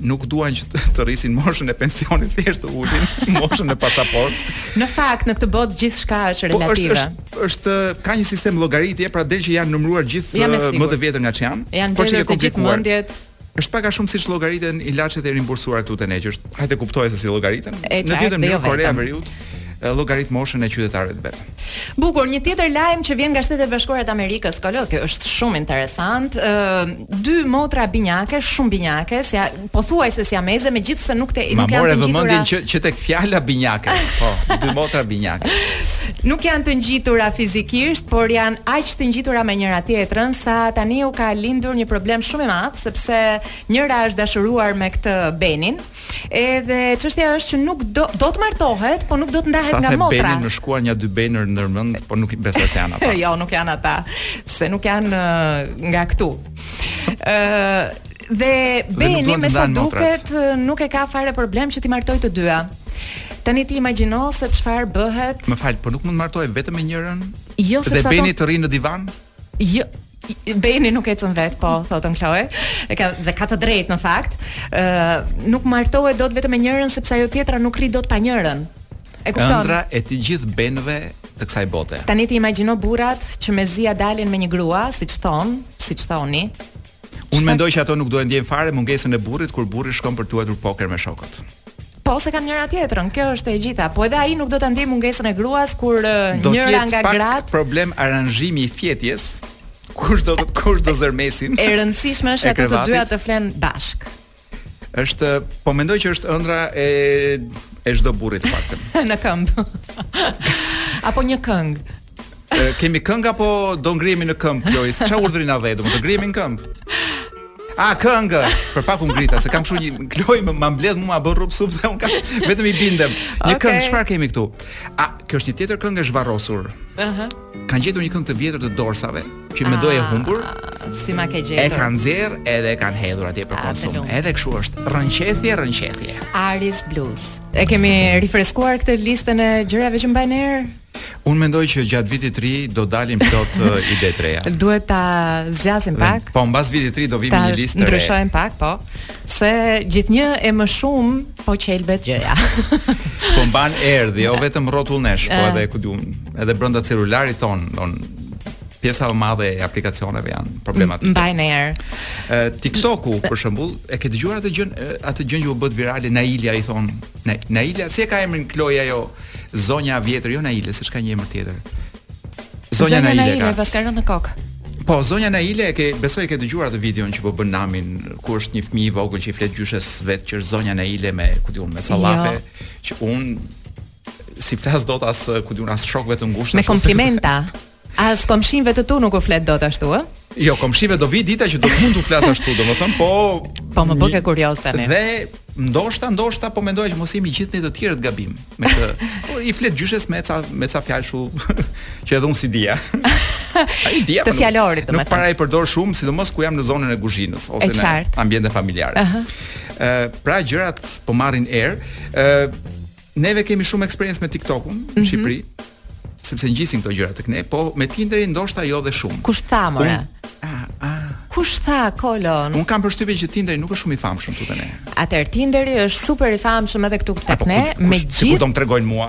nuk duan që të rrisin moshën e pensionit thjesht të ulin moshën në pasaportë. Në fakt në këtë botë gjithçka është po, relative. Po është, është ka një sistem llogaritje, pra del që janë numëruar gjithë më të vjetër nga ç'janë. Janë por që të gjithë mendjet. Është pak a shumë siç llogariten ilaçet e rimbursuara këtu te ne, që është hajde kuptoje se si llogariten. Në ditën e jo Korea e Veriut llogarit moshën e qytetarëve të vet. Bukur, një tjetër lajm që vjen nga Shtetet e Bashkuara të Amerikës, Kolo, kjo është shumë interesante. Ë uh, dy motra binjake, shumë binjake, si ja, pothuajse siameze, megjithëse nuk te nuk janë të ngjitura. Ma more vëmendjen që që tek fjala binjake. Po, dy motra binjake. Nuk janë të ngjitura fizikisht, por janë aq të ngjitura me njëra-tjetrën sa tani u ka lindur një problem shumë i madh, sepse njëra është dashuruar me këtë Benin, Edhe çështja është që nuk do do të martohet, po nuk do të ndahet nga motra. Sa Beni më shkuan një dy Benër në mend, po nuk besoj se janë ata. jo, nuk janë ata, se nuk janë nga këtu. Ë dhe Beni me sa duket nuk e ka fare problem që t'i martojë të dyja. Tani ti imagjino se çfarë bëhet. Më fal, po nuk mund të martohet vetëm me njërën? Jo, sepse ato Dhe Beni të rrijë në divan? Jo, Beni nuk ecën vetë, po thotë Kolo. E ka dhe ka të drejtë në fakt. Ë uh, nuk martohet dot vetëm me njërën sepse ajo tjetra nuk rri dot pa njërën. E kupton? Ëndrra e të gjithë Benëve të kësaj bote. Tani ti imagjino burrat që mezi ia dalin me një grua, siç thonë, siç thoni. Unë mendoj që ato nuk do e ndjejnë fare mungesën e burrit kur burri shkon për të luajtur poker me shokët. Po se kanë njëra-tjetrën, kjo është e gjitha. Po edhe ai nuk do ta ndjejë mungesën e gruas kur do njëra nga gratë. Do të jetë problem aranzhimi i fjetjes. Kush do kush do zërë mesin? E rëndësishme është ato të dyja të flenë bashkë. Është, po mendoj që është ëndrra e e çdo burri në fakt. Në këmbë. Apo një këngë. kemi këngë apo do ngrihemi në këmbë Lori? Çfarë urdhri na dhe? Do të ngrihemi në këmbë. A këngë, për pak u ngrita se kam kështu një Kolo më mbledh mua më bën rrup-sup dhe unë kam vetëm i bindem. Një okay. këngë çfarë kemi këtu? A kjo është një tjetër këngë e zhvarrosur? Ëh. Uh -huh. Kanë gjetur një këngë të vjetër të Doorsave që më doje ah, humbur? Si ma ke gjetur? E kanë nxjerrë edhe e kanë hedhur atje për ah, konsum. Edhe kështu është. Rrënqethje, rrënqethje. Aris Blues. E kemi rifreskuar këtë listën e gjërave që mbajnë erë? Unë mendoj që gjatë vitit të ri do dalin plot ide të reja. Duhet ta zgjasim pak. Po mbas vitit të ri do vim me një listë të re. Ndryshojmë pak, po. Se gjithnjë e më shumë po qelbet gjëja. po mban erë dhe, jo vetëm rrotull nesh, po edhe ku di unë, edhe brenda celularit tonë, domethënë pjesa e madhe e aplikacioneve janë problematike. Mbajnë erë. TikToku për shembull, e ke dëgjuar atë gjën, atë gjën që u bë virale Nailia i thon. Nailia si e ka emrin Kloja ajo? Jo? Zonja e vjetër, jo Naile, seç ka një emër tjetër. Zonja, Zonja Naile, Naile paska rënë në kokë. Po, zonja Naile e ke besoj e ke dëgjuar atë videon që po bën namin, ku është një fëmijë i vogël që i flet gjyshes së vet që është zonja Naile me ku di unë me ca llafe, jo. që unë s'i flas dot as ku di unë as shokëve të ngushtë. Me komplimenta. Se... As komshinjve të tu nuk u flet dot ashtu, ë? Jo, komshinjve do vi dita që do të mund të flas ashtu, domethënë, po Po më bëke kurioz tani. Dhe ndoshta ndoshta po mendoja që mos jemi gjithë ne të tjerët gabim me këtë. Po i flet gjyshes me ca me ca fjalë ashtu që edhe unë s'i dija. A, i dija. Të po fjalorit domethënë. Nuk para i përdor shumë, sidomos kur jam në zonën e kuzhinës ose në ambientin familjar. Ëh. Uh -huh. Pra gjërat po marrin erë. Ëh. Neve kemi shumë eksperiencë me TikTokun në mm -hmm. Shqipëri. Sepse ngjisin këto gjëra tek ne, po me Tinderin ndoshta jo dhe shumë. Kush tha more? Kush tha Kolon? Unë kam përshtypjen që Tinderi nuk është shumë i famshëm këtu te ne. Atëherë Tinderi është super i famshëm edhe këtu tek ne, megjithë Sikur do më tregojnë mua.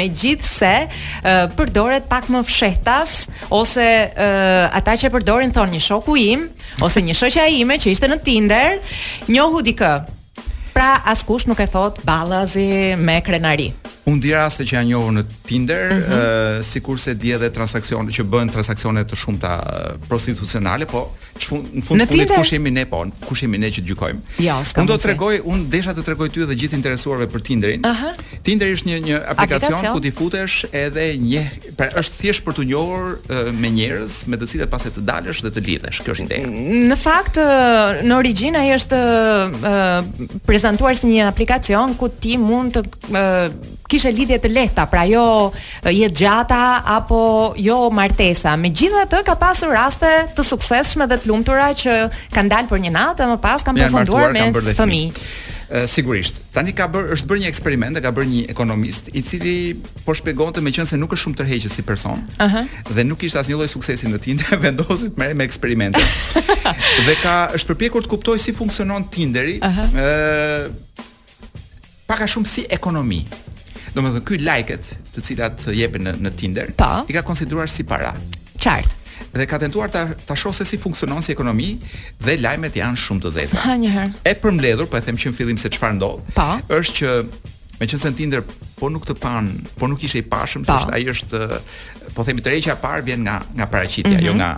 Megjithëse uh, përdoret pak më fshehtas ose uh, ata që e përdorin thonë një shoku im ose një shoqja ime që ishte në Tinder, njohu dikë. Pra askush nuk e thotë ballazi me krenari. Unë di raste që janë njohur në Tinder, mm -hmm. sikurse di edhe transaksione që bëhen transaksione të shumta prostitucionale, po shfun, në fund të fundit kush jemi ne po, kush jemi ne që gjykojmë. Jo, unë do të tregoj, unë desha të tregoj ty dhe gjithë interesuarve për Tinderin. Uh -huh. Tinderi është një një aplikacion, aplikacion? ku ti futesh edhe një Pra është thjesht për të njohur me njerëz me të cilët pastaj të dalësh dhe të lidhesh. Kjo është ideja. Në fakt në origjinë ai është uh, prezantuar si një aplikacion ku ti mund të uh, kishe lidhje të lehta, pra jo jetëgjata apo jo martesa. Megjithatë ka pasur raste të suksesshme dhe të lumtura që kanë dalë për një natë e më pas kanë përfunduar me fëmijë. Sigurisht. Tani ka bërë është bërë një eksperiment, e ka bërë një ekonomist i cili po shpjegonte meqenëse nuk është shumë tërheqës si person. Ëh. Uh -huh. Dhe nuk kishte asnjë lloj suksesi në Tinder, vendosi të merrej me eksperimente. dhe ka është përpjekur të kuptojë si funksionon Tinderi, ëh, uh -huh. pak a shumë si ekonomi. Domethënë ky like-et, të cilat jepen në në Tinder, pa. Po. i ka konsideruar si para. Qartë dhe ka tentuar ta ta shohë se si funksionon si ekonomi dhe lajmet janë shumë të zeza. Hë një herë. E përmbledhur, po e them që në fillim se çfarë ndodh. Po. Është që Meqenëse në Tinder po nuk të panë, po nuk ishe i pashëm, se ajo është po themi tërheqja e parë vjen nga nga paraqitja, mm -hmm. jo mhm. nga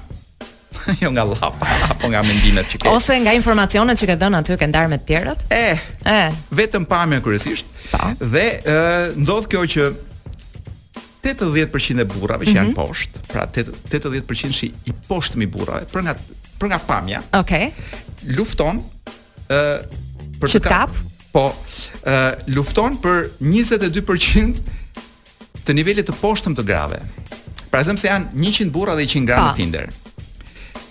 jo nga llapa apo nga mendimet që ke. Ose nga informacionet që ke dhënë aty ke ndarë me të tjerët? Eh, eh, vetëm pamja kryesisht. Po. Dhe ë uh, ndodh kjo që 80% e burrave që mm -hmm. janë mhm. poshtë, pra 80% i poshtëm i burrave, për nga për nga pamja. Okej. Okay. Lufton ë për të kap. Po, ë lufton për 22% të nivelit të poshtëm të grave. Pra zëmë se janë 100 burra dhe 100 gra në Tinder.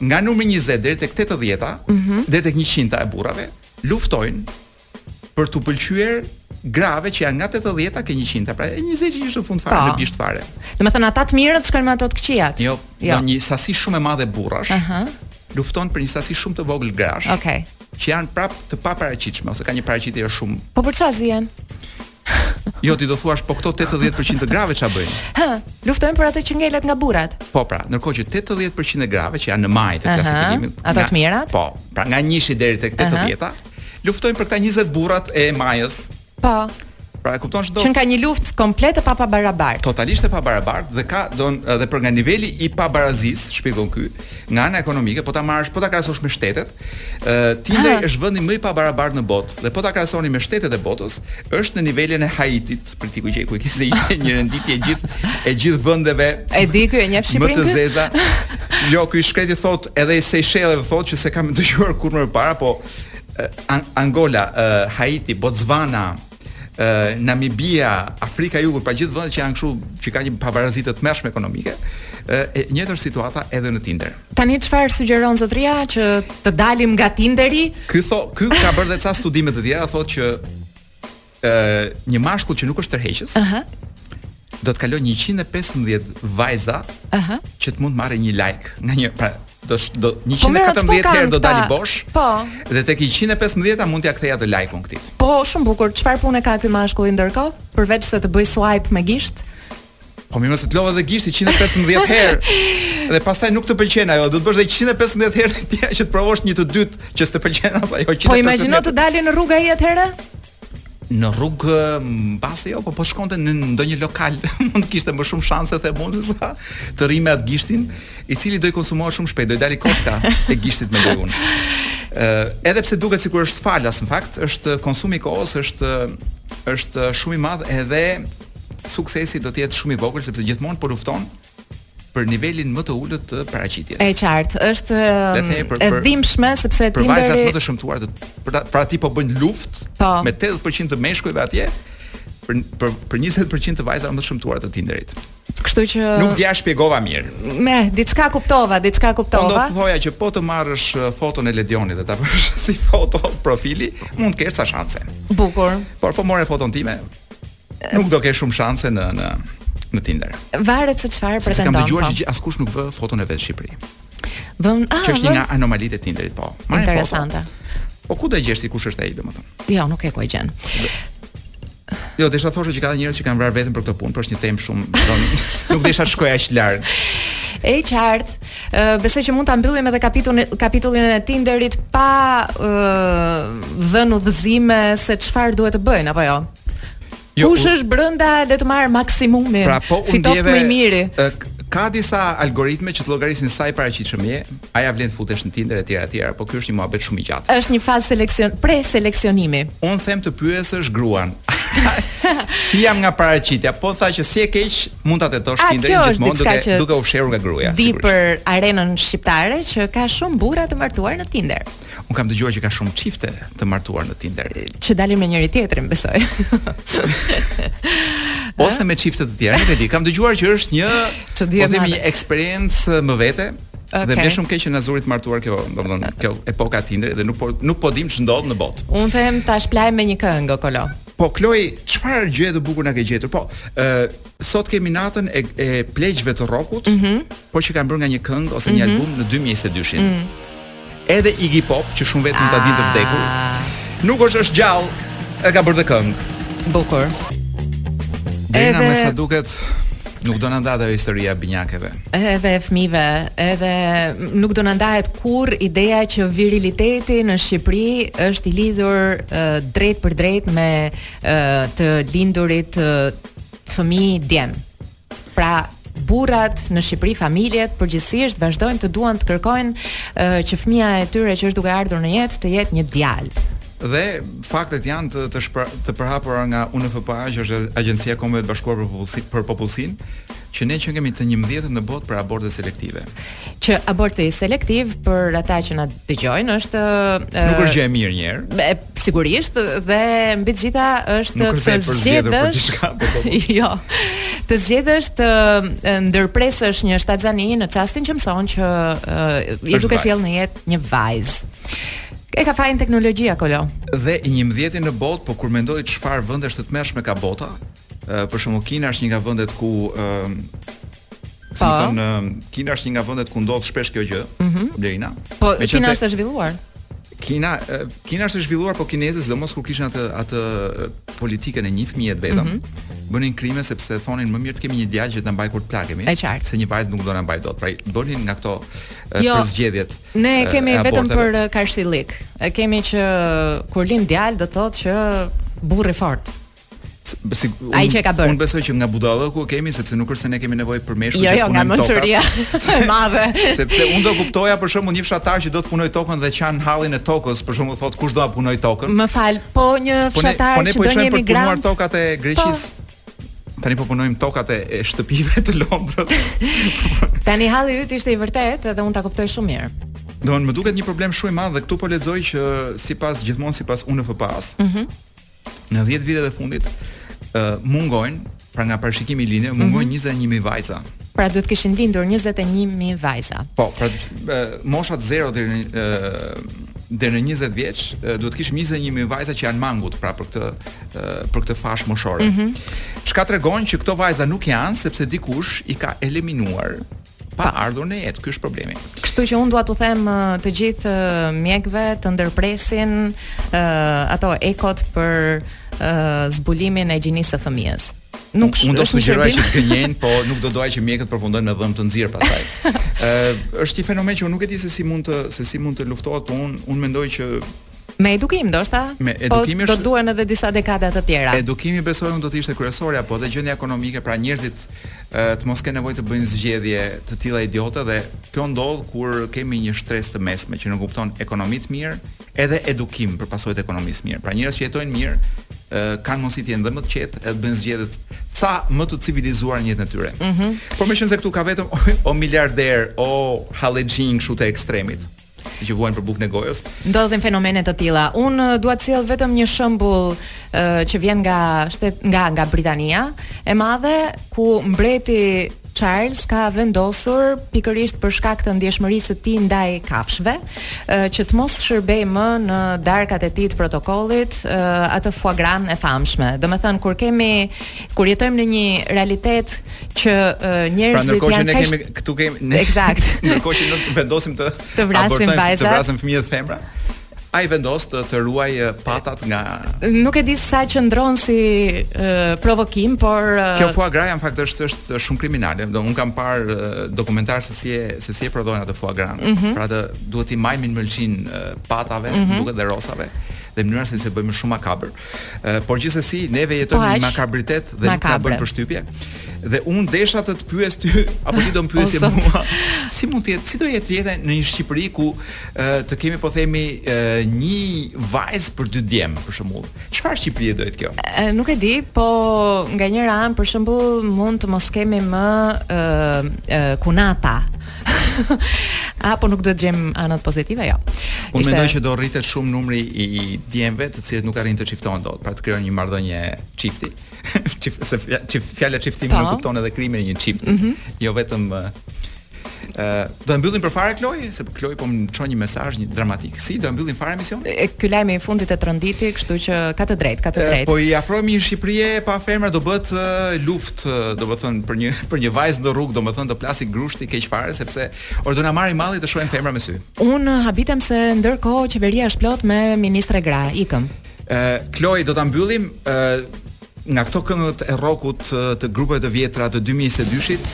Nga numri 20 deri tek 80-ta, mm -hmm. deri tek 100-ta e burrave, luftojnë për t'u pëlqyer grave që janë nga 80-ta ke 100-ta, pra 20 që është në fund fare, në bisht fare. Domethënë ata të mirët shkojnë me ato të këqijat. Jo, jo. një sasi shumë e madhe burrash. Ëh. Uh -huh. lufton për një sasi shumë të vogël grash. Okej. Okay. Që janë prap të paparaqitshme ose kanë një paraqitje jo shumë. Po për çfarë zihen? Jo, ti do të thuash po këto 80% të grave ç'a bëjnë? Hë, luftojnë për atë që ngelet nga burrat. Po pra, ndërkohë që 80% e grave që janë në majë të klasifikimit, ato të mirat. Po, pra nga 1 deri tek 80-ta, luftojnë për këta 20 burrat e majës. Po. Pra e kupton ç'do. Që ka një luftë komplet e pabarabartë. Totalisht e pabarabartë dhe ka dhënë edhe për nga niveli i pabarazisë, shpjegon ky, nga ana ekonomike, po ta marrësh, po ta krahasosh me shtetet, ë Tindri është vendi më i pabarabartë në botë dhe po ta krahasonim me shtetet e botës, është në nivelin e Haitit, për ti ku që ku kishte ishte një renditje e gjithë e gjithë vendeve. E di ky e njeh Shqipërinë. Më të zeza. Jo, ky i shkreti thotë edhe Seychelles thotë që s'e kam dëgjuar kurrë më parë, po Angola, uh, Haiti, Botswana, uh, Namibia, Afrika e Jugut, pra gjithë vendet që janë kështu që kanë një pabarazi të tmerrshme ekonomike, uh, e njëjtë është situata edhe në Tinder. Tani çfarë sugjeron zotëria që të dalim nga Tinderi? Ky tho, ky ka bërë dhe ca studime të tjera, thotë që ë një mashkull që nuk është tërheqës. Ëh. Do të kalojë 115 vajza. Ëh. Që të mund të marrë një like nga një pra do 114 po, herë do dali bosh. Po. Dhe tek 115-a mund t'ia kthejë atë like-un këtij. Po, shumë bukur. Çfarë pune ka ky mashkulli ndërkohë? Përveç se të bëjë swipe me gisht. Po mirë se të lodhet dhe gishti 115 herë. Dhe pastaj nuk të pëlqen ajo, do të bësh dhe 115 herë të tjera që të provosh një të dytë që s'të pëlqen as ajo 115. Po imagjino të dali në rrugë ai atëherë? Në rrugë mbase jo, po po shkonte në ndonjë lokal, mund të kishte më shumë shanse them unë sesa të rrijë me atë gishtin, i cili do i konsumohej shumë shpejt, do i dilte kocka e gishtit me levun. Ë, edhe pse duket sikur është falas në fakt, është konsumi i kohës, është është shumë i madh edhe suksesi do të jetë shumë i vogël sepse gjithmonë po lufton për nivelin më të ulët të paraqitjes. E qartë, është e dhimbshme sepse Tinderi për vajzat më të shëmtuara të pra, pra ti po bën luftë po. me 80% të meshkujve atje për për për 20% të vajzave më të shëmtuara të Tinderit. Kështu që nuk di a shpjegova mirë. Me diçka kuptova, diçka kuptova. Unë do thoja që po të marrësh uh, foton e Ledionit dhe ta bësh si foto profili, mund të kesh ca shanse. Bukur. Por po more foton time, Nuk do kesh shumë shanse në në në Tinder. Varet se çfarë pretendon. Kam dëgjuar po. që askush nuk vë foton e vet në Shqipëri. Vëm, ah, që është një nga anomalitë e Tinderit, po. Marrë Interesante. Foto. Po ku do gjesh ti kush është ai domethënë? Jo, nuk e, ku e gjen. Jo, desha thosha që ka njerëz që kanë vrarë veten për këtë punë, po është një temë shumë, nuk desha të shkoj aq larg. E qartë. besoj që mund ta mbyllim edhe kapitullin kapitullin e Tinderit pa uh, dhënë udhëzime se çfarë duhet të bëjnë apo jo. Jo, Kush është brenda le të marrë maksimumin. Pra po fitoftë më i miri. Ka disa algoritme që të llogarisin sa i paraqitshëm je, a ia vlen të futesh në Tinder etj etj, po ky është një muhabet shumë i gjatë. Është një fazë seleksion, pre seleksionimi. Un them të pyesësh gruan. si jam nga paraqitja, po tha që s'je keq, mund ta testosh ah, Tinderin gjithmonë duke që duke u fshehur nga gruaja. Di për arenën shqiptare që ka shumë burra të martuar në Tinder. Un kam dëgjuar që ka shumë çifte të martuar në Tinder. Që dalin me njëri tjetrin, besoj. Ose me çifte të tjerë, nuk e di. Kam dëgjuar që është një, po themi një eksperiencë më vete, Okay. Dhe më vjen shumë keq që na zuri të martuar kjo, domethënë kjo epoka Tinder dhe nuk po nuk po dim ç'ndodh në botë. Unë them ta shpëlajmë me një këngë, Kolo. Po Kloi, çfarë gjë të bukur na ke gjetur? Po, ë uh, sot kemi natën e, e pleqve të rrokut, mm -hmm. por që kanë bërë nga një këngë ose mm -hmm. një mhm. album në 2022-shin. Mm -hmm. Edhe Iggy Pop, që shumë veta mund ta dinë të ah. vdekur. Nuk është është gjallë, dhe ka bërë dhe këngë. Bukur. Dena Edhe... me sa duket Nuk do na ndahet ajo historia e binjakeve. Edhe e fëmijëve, edhe nuk do na ndahet kurrë ideja që viriliteti në Shqipëri është i lidhur uh, drejt për drejt me uh, të lindurit uh, fëmijë djem. Pra, burrat në Shqipëri, familjet përgjithësisht vazhdojnë të duan të kërkojnë uh, që fëmija e tyre që është duke ardhur në jetë të jetë një djalë. Dhe faktet janë të të, shpra, të përhapura nga UNFPA, që është Agjencia e Kombeve të Bashkuara për Popullsinë, për Popullsinë, që ne qenkemi të 11 në botë për aborte selektive. Që aborti selektiv për ata që na dëgjojnë është e, nuk është gjë e mirë një herë. Sigurisht dhe mbi të gjitha është nuk është të zgjedhësh. Po, po, po. jo. Të zgjedhësh të ndërpresësh një shtatzani në çastin që mëson që je duke sjellë në jetë një vajzë. E ka fajin teknologjia kolo. Dhe i njëmbëdhjeti në botë, po kur mendoj çfarë vendesh të tmerrshme ka bota, ë për shembull Kina është një nga vendet ku ë Si me, po. thënë, Kina është një nga vendet ku ndodh shpesh kjo gjë, mm -hmm. Blerina. Po, Kina është e zhvilluar. Kina, Kina është e zhvilluar, po kinezët, sidomos kur kishin atë, atë politikën e një fëmije të vetëm, mm -hmm. bënin krime sepse thonin më mirë të kemi një djalë që të na mbajë kur të plakemi, e qartë. se një vajzë nuk do na mbajë dot, pra bënin nga këto, jo, për zgjedhjet. Ne e kemi vetëm për karshillik. E kemi që kur lind djalë do të thotë që burri fort. Si, unë, Ai që ka bërë. Unë besoj që nga budallallëku e kemi sepse nuk është se ne kemi nevojë për meshkuj jo, jo, nga mënçuria e madhe. sepse unë do kuptoja për shembull një fshatar që do të punojë tokën dhe qan hallin e tokës, për shembull thotë kush do ta punojë tokën. Më fal, po një fshatar po ne, po ne që po do një emigrant. Po ne po shkojmë për të punuar tokat e Greqisë. Po, Tani po punojmë tokat e, e shtëpive të Londrës. Tani halli yt ishte i vërtetë dhe unë ta kuptoj shumë mirë. Po më duket një problem shumë i madh dhe këtu po lexoj që sipas gjithmonë sipas UNFPA-s. Mm -hmm. Në 10 vitet e fundit uh, mungojnë pra nga parashikimi i lindjeve mungojnë mm -hmm. 21000 vajza. Pra duhet të kishin lindur 21000 vajza. Po, pra moshat 0 deri në deri në 20 vjeç duhet të kishim 21000 vajza që janë mangut pra për këtë për këtë fashë moshore. Mm -hmm. Çka tregon që këto vajza nuk janë sepse dikush i ka eliminuar pa ardhur në jetë. Ky është problemi. Kështu që unë dua t'u them të gjithë mjekëve të ndërpresin uh, ato ekot për uh, zbulimin e gjinisë së fëmijës. nuk është. Unë do të sugjeroja që të gënjejnë, po nuk do doja që mjekët të përfundojnë me dhëmbë të nxirë pastaj. Ë, është një fenomen që unë nuk e di se si mund të se si mund të luftohet, por unë unë mendoj që Me edukim ndoshta. Me po, edukim është. Po do duhen edhe disa dekada të tjera. Edukimi besoj unë do të ishte kryesorja, po dhe gjendja ekonomike, pra njerëzit të mos kenë nevojë të bëjnë zgjedhje të tilla idiote dhe kjo ndodh kur kemi një shtresë të mesme që nënkupton ekonomi të mirë, edhe edukim për pasojë të ekonomisë së mirë. Pra njerëz që jetojnë mirë, ë kanë mundësi të jenë dhe më të qetë, edhe bëjnë zgjedhje ca më të civilizuara në jetën e tyre. Mm -hmm. Por meqenëse këtu ka vetëm o, o miliarderë, o hallexhinj kështu të ekstremit që vuajnë për bukën e gojës. Ndodhin fenomene të tilla. Unë dua të sjell vetëm një shembull që vjen nga shtet nga nga Britania e Madhe ku mbreti Charles ka vendosur pikërisht për shkak të ndjeshmërisë së tij ndaj kafshëve, që të mos shërbejë më në darkat e tij të protokollit atë fuagran e famshme. Domethënë kur kemi kur jetojmë në një realitet që njerëzit pra, janë kemi këtu kemi ne... Eksakt. Ndërkohë që ne vendosim të të vrasim vajzat, të vrasim fëmijët femra. Ai vendos të, të ruajë patat nga Nuk e di sa qëndron si uh, provokim, por uh... Kjo foie gras në fakt është është shumë kriminale. Do un kam parë uh, dokumentar se si e, se si e prodhojnë atë foie gras. Mm -hmm. Pra atë, duhet t'i majmin mëlçinë uh, patave, mm -hmm. duket dhe rosave dhe mënyra se si e bëjnë shumë makabër. por gjithsesi neve jetojmë në makabritet dhe nuk na bën përshtypje. Dhe un desha të të pyes ty apo ti do të më pyesje mua. Si mund të jetë, si do jetë jeta në një Shqipëri ku të kemi po themi një vajzë për dy djem për shembull. Çfarë Shqipërie do jetë kjo? Nuk e di, po nga njëra anë për shembull mund të mos kemi më kunata A po nuk duhet të gjejmë anët pozitive? Jo. Unë mendoj që do rritet shumë numri i djemve të cilët nuk arrijnë të çiftohen dot, pra të krijojnë një marrëdhënie çifti. Çif se çift fjala çiftim nënkupton edhe krijimin e një çifti, mm -hmm. jo vetëm ë do e mbyllim për fare Kloj, se Kloj po më çon një mesazh dramatik. Si do e mbyllim fare emisionin? E ky lajm i fundit e tronditi, kështu që ka të drejtë, ka të drejtë. Po i afrohemi një Shqipërie pa femra do bëhet luftë të do të thotë për një për një vajzë në rrugë do të thotë të plasi grushti keq fare sepse or do na marri malli të shohim femra me sy. Un habitem se ndërkohë qeveria është plot me ministre gra, ikim. Ë Kloj do ta mbyllim ë nga këto këngët e rrokut të grupeve të vjetra të 2022-shit.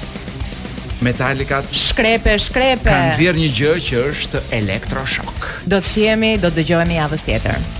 Metallica shkrepe shkrepe kanë nxjerr një gjë që është elektroshock. Do të shihemi, do të dëgjohemi javën tjetër.